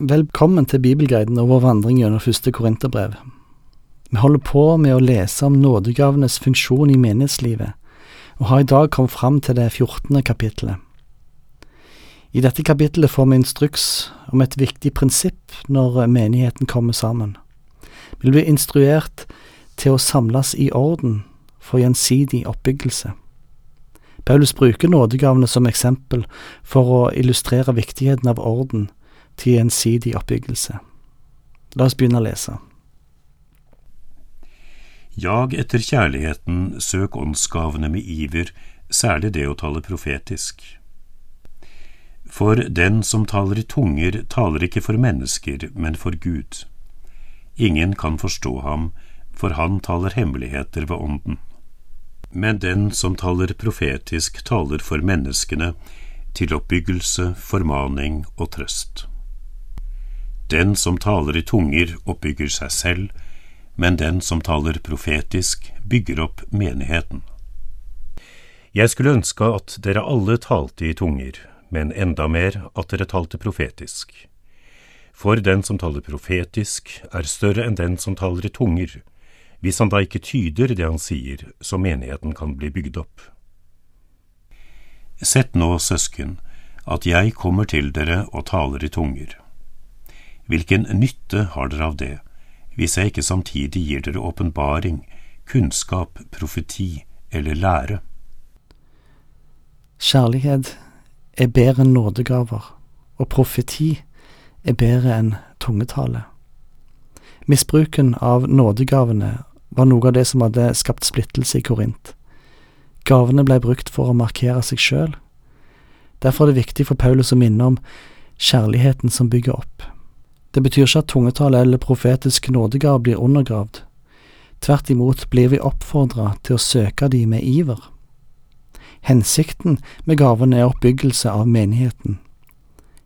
Velkommen til Bibelguiden og vår vandring gjennom første Korinterbrev. Vi holder på med å lese om nådegavenes funksjon i menighetslivet, og har i dag kommet fram til det fjortende kapittelet. I dette kapittelet får vi instruks om et viktig prinsipp når menigheten kommer sammen. Vi blir instruert til å samles i orden for gjensidig oppbyggelse. Paulus bruker nådegavene som eksempel for å illustrere viktigheten av orden til gjensidig oppbyggelse. La oss begynne å lese. Jag etter kjærligheten, søk åndsgavene med iver, særlig det å tale profetisk. For den som taler i tunger, taler ikke for mennesker, men for Gud. Ingen kan forstå ham, for han taler hemmeligheter ved ånden. Men den som taler profetisk, taler for menneskene, til oppbyggelse, formaning og trøst. Den som taler i tunger, oppbygger seg selv, men den som taler profetisk, bygger opp menigheten. Jeg skulle ønske at dere alle talte i tunger, men enda mer at dere talte profetisk. For den som taler profetisk, er større enn den som taler i tunger, hvis han da ikke tyder det han sier, så menigheten kan bli bygd opp. Sett nå, søsken, at jeg kommer til dere og taler i tunger. Hvilken nytte har dere av det, hvis jeg ikke samtidig gir dere åpenbaring, kunnskap, profeti eller lære? Kjærlighet er bedre enn nådegaver, og profeti er bedre enn tungetale. Misbruken av nådegavene var noe av det som hadde skapt splittelse i Korint. Gavene ble brukt for å markere seg sjøl. Derfor er det viktig for Paulus å minne om kjærligheten som bygger opp. Det betyr ikke at tungetale eller profetisk nådegave blir undergravd. Tvert imot blir vi oppfordra til å søke de med iver. Hensikten med gaven er oppbyggelse av menigheten.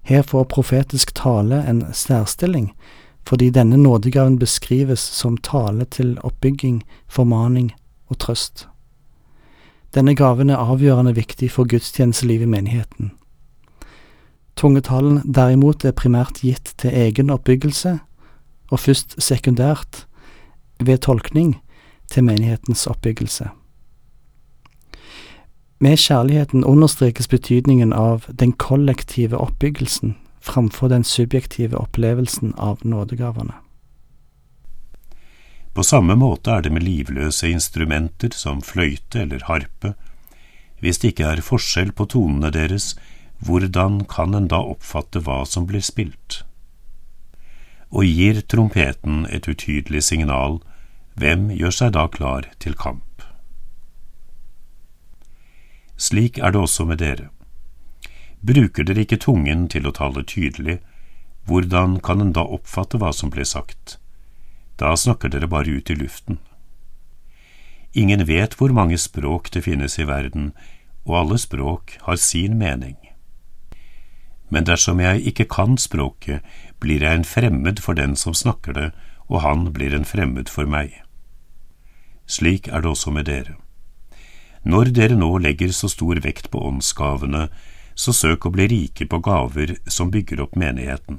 Her får profetisk tale en særstilling, fordi denne nådegaven beskrives som tale til oppbygging, formaning og trøst. Denne gaven er avgjørende viktig for gudstjenestelivet i menigheten. Tungetalen derimot er primært gitt til egen oppbyggelse, og først sekundært, ved tolkning, til menighetens oppbyggelse. Med kjærligheten understrekes betydningen av den kollektive oppbyggelsen framfor den subjektive opplevelsen av nådegavene. På samme måte er det med livløse instrumenter som fløyte eller harpe. Hvis det ikke er forskjell på tonene deres, hvordan kan en da oppfatte hva som blir spilt? Og gir trompeten et utydelig signal, hvem gjør seg da klar til kamp? Slik er det også med dere. Bruker dere ikke tungen til å tale tydelig, hvordan kan en da oppfatte hva som blir sagt? Da snakker dere bare ut i luften. Ingen vet hvor mange språk det finnes i verden, og alle språk har sin mening men dersom jeg ikke kan språket, blir jeg en fremmed for den som snakker det, og han blir en fremmed for meg. Slik er det også med dere. Når dere nå legger så stor vekt på åndsgavene, så søk å bli rike på gaver som bygger opp menigheten.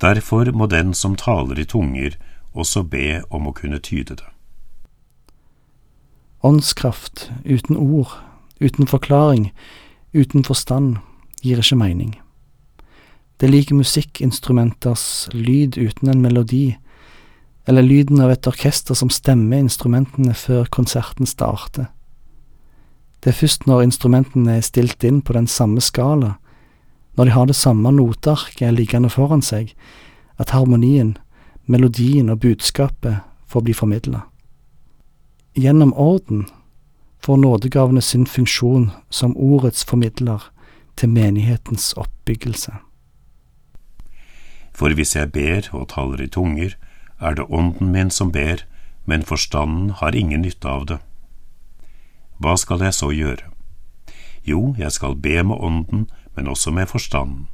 Derfor må den som taler i tunger, også be om å kunne tyde det. Åndskraft uten ord, uten forklaring, uten forstand gir ikke mening. Det er lik musikkinstrumenters lyd uten en melodi, eller lyden av et orkester som stemmer instrumentene før konserten starter. Det er først når instrumentene er stilt inn på den samme skala, når de har det samme notearket liggende foran seg, at harmonien, melodien og budskapet får bli formidla. Gjennom orden får nådegavene sin funksjon som ordets formidler til menighetens oppbyggelse. For hvis jeg ber og taler i tunger, er det ånden min som ber, men forstanden har ingen nytte av det. Hva skal jeg så gjøre? Jo, jeg skal be med ånden, men også med forstanden.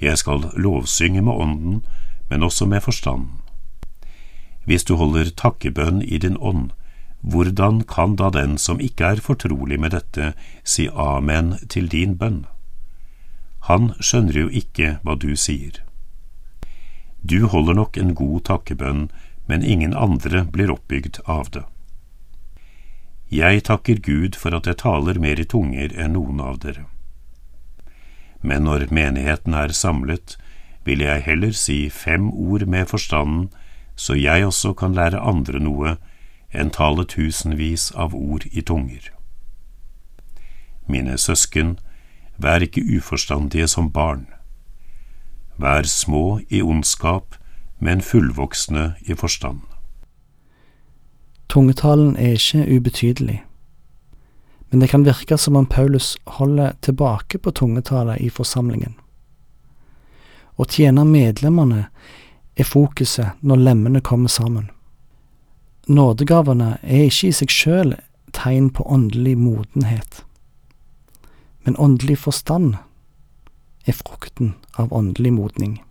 Jeg skal lovsynge med ånden, men også med forstanden. Hvis du holder takkebønn i din ånd, hvordan kan da den som ikke er fortrolig med dette, si amen til din bønn? Han skjønner jo ikke hva du sier. Du holder nok en god takkebønn, men ingen andre blir oppbygd av det. Jeg takker Gud for at jeg taler mer i tunger enn noen av dere. Men når menigheten er samlet, vil jeg heller si fem ord med forstanden, så jeg også kan lære andre noe, enn tale tusenvis av ord i tunger. Mine søsken, vær ikke uforstandige som barn. Vær små i ondskap, men fullvoksne i forstand. Tungetalen er ikke ubetydelig, men det kan virke som om Paulus holder tilbake på tungetale i forsamlingen. Å tjene medlemmene er fokuset når lemmene kommer sammen. Nådegavene er ikke i seg sjøl tegn på åndelig modenhet, men åndelig forstand er frukten av åndelig modning.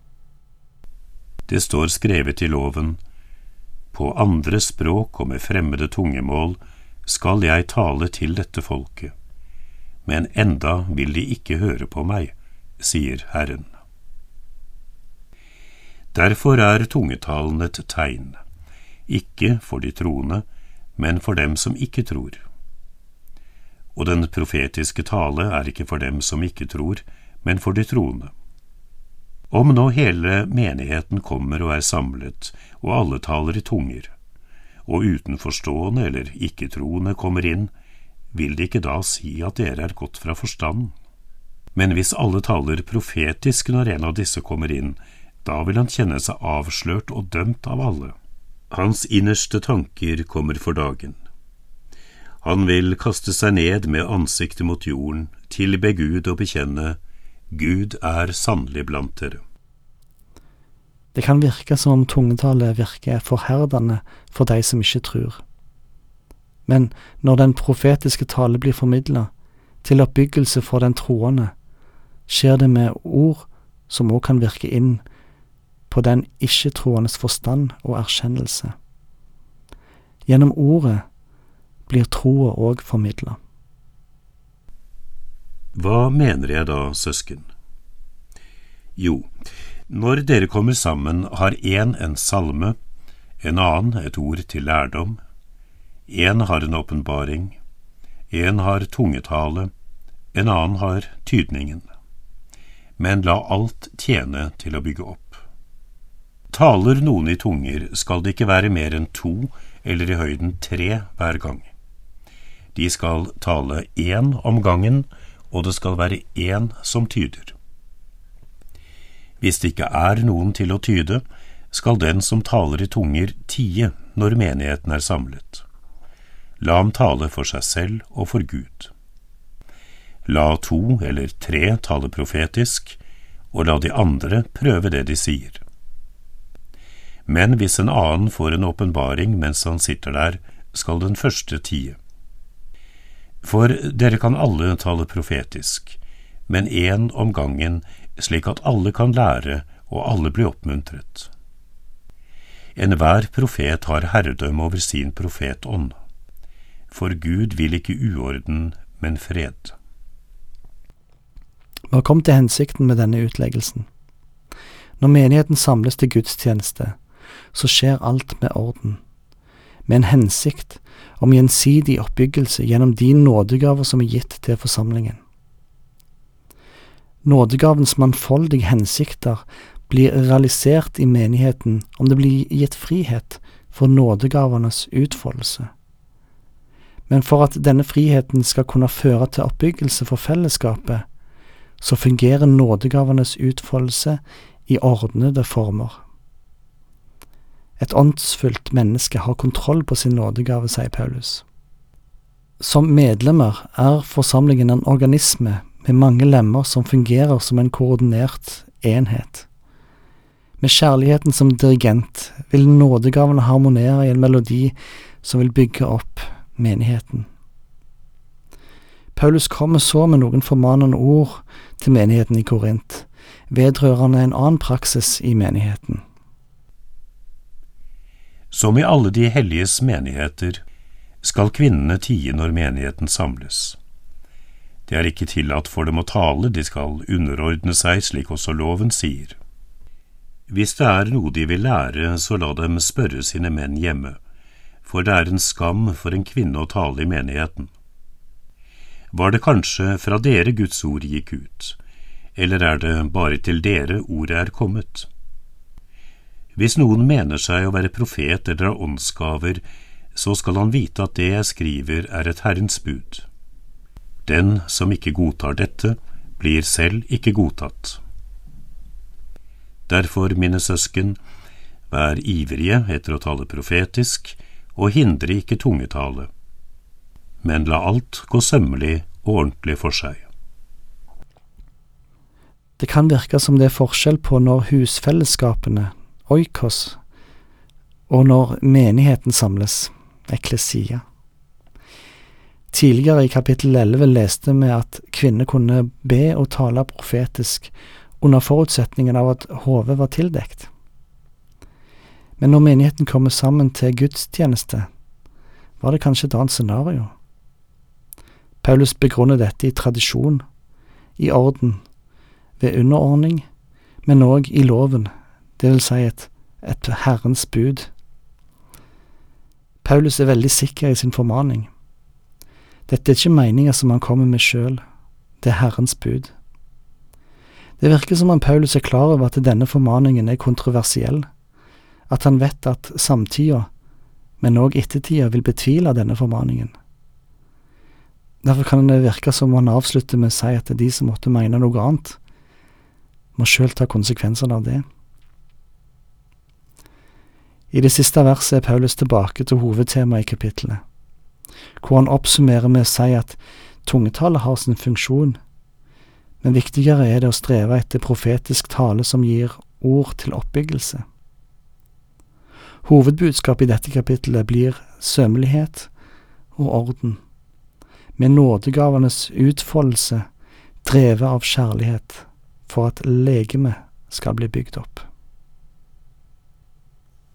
Det står skrevet i loven, på andre språk og med fremmede tungemål skal jeg tale til dette folket, men enda vil de ikke høre på meg, sier Herren. Derfor er tungetalen et tegn, ikke for de troende, men for dem som ikke tror. Og den profetiske tale er ikke for dem som ikke tror, men for de troende. Om nå hele menigheten kommer og er samlet, og alle taler i tunger, og utenforstående eller ikke-troende kommer inn, vil de ikke da si at dere er gått fra forstand? Men hvis alle taler profetisk når en av disse kommer inn, da vil han kjenne seg avslørt og dømt av alle. Hans innerste tanker kommer for dagen. Han vil kaste seg ned med ansiktet mot jorden, tilbe Gud og bekjenne Gud er sannelig blant dere. Det kan virke som om tungetallet virker forherdende for de som ikke tror. Men når den profetiske tale blir formidla til oppbyggelse for den troende, skjer det med ord som òg kan virke inn på den ikke-troendes forstand og erkjennelse. Gjennom ordet blir troa òg formidla. Hva mener jeg da, søsken? Jo, når dere kommer sammen, har én en salme, en annen et ord til lærdom, én har en åpenbaring, én har tungetale, en annen har tydningen. Men la alt tjene til å bygge opp. Taler noen i tunger, skal det ikke være mer enn to eller i høyden tre hver gang. De skal tale én om gangen, og det skal være én som tyder. Hvis det ikke er noen til å tyde, skal den som taler i tunger, tie når menigheten er samlet. La ham tale for seg selv og for Gud. La to eller tre tale profetisk, og la de andre prøve det de sier. Men hvis en annen får en åpenbaring mens han sitter der, skal den første tie. For dere kan alle tale profetisk, men én om gangen, slik at alle kan lære og alle blir oppmuntret. Enhver profet har herredømme over sin profetånd, for Gud vil ikke uorden, men fred. Hva kom til hensikten med denne utleggelsen. Når menigheten samles til gudstjeneste, så skjer alt med orden, med en hensikt om gjensidig oppbyggelse gjennom de nådegaver som er gitt til forsamlingen. Nådegavens mannfoldige hensikter blir realisert i menigheten om det blir gitt frihet for nådegavenes utfoldelse. Men for at denne friheten skal kunne føre til oppbyggelse for fellesskapet, så fungerer nådegavenes utfoldelse i ordnede former. Et åndsfullt menneske har kontroll på sin nådegave, sier Paulus. Som medlemmer er forsamlingen en organisme med mange lemmer som fungerer som en koordinert enhet. Med kjærligheten som dirigent vil nådegavene harmonere i en melodi som vil bygge opp menigheten. Paulus kommer så med noen formanende ord til menigheten i Korint, vedrørende en annen praksis i menigheten. Som i alle de helliges menigheter skal kvinnene tie når menigheten samles. Det er ikke tillatt for dem å tale, de skal underordne seg, slik også loven sier. Hvis det er noe de vil lære, så la dem spørre sine menn hjemme, for det er en skam for en kvinne å tale i menigheten. Var det kanskje fra dere Guds ord gikk ut, eller er det bare til dere ordet er kommet? Hvis noen mener seg å være profet eller har åndsgaver, så skal han vite at det jeg skriver er et Herrens bud. Den som ikke godtar dette, blir selv ikke godtatt. Derfor, mine søsken, vær ivrige etter å tale profetisk, og hindre ikke tungetale, men la alt gå sømmelig og ordentlig for seg. Det kan virke som det er forskjell på når husfellesskapene, oikos, og når menigheten samles, eklesia. Tidligere i kapittel 11 leste vi at kvinner kunne be og tale profetisk under forutsetningen av at hodet var tildekt. Men når menigheten kommer sammen til gudstjeneste, var det kanskje et annet scenario. Paulus begrunner dette i tradisjon, i orden, ved underordning, men òg i loven, det vil si et, et Herrens bud. Paulus er veldig sikker i sin formaning. Dette er ikke meninger som han kommer med sjøl, det er Herrens bud. Det virker som om Paulus er klar over at denne formaningen er kontroversiell, at han vet at samtida, men òg ettertida, vil betvile denne formaningen. Derfor kan det virke som om han avslutter med å si at det er de som måtte mene noe annet, må sjøl ta konsekvensene av det. I det siste verset er Paulus tilbake til hovedtemaet i kapittelet, hvor han oppsummerer med å si at tungetallet har sin funksjon, men viktigere er det å streve etter profetisk tale som gir ord til oppbyggelse. Hovedbudskapet i dette kapittelet blir sømmelighet og orden, med nådegavenes utfoldelse drevet av kjærlighet for at legemet skal bli bygd opp.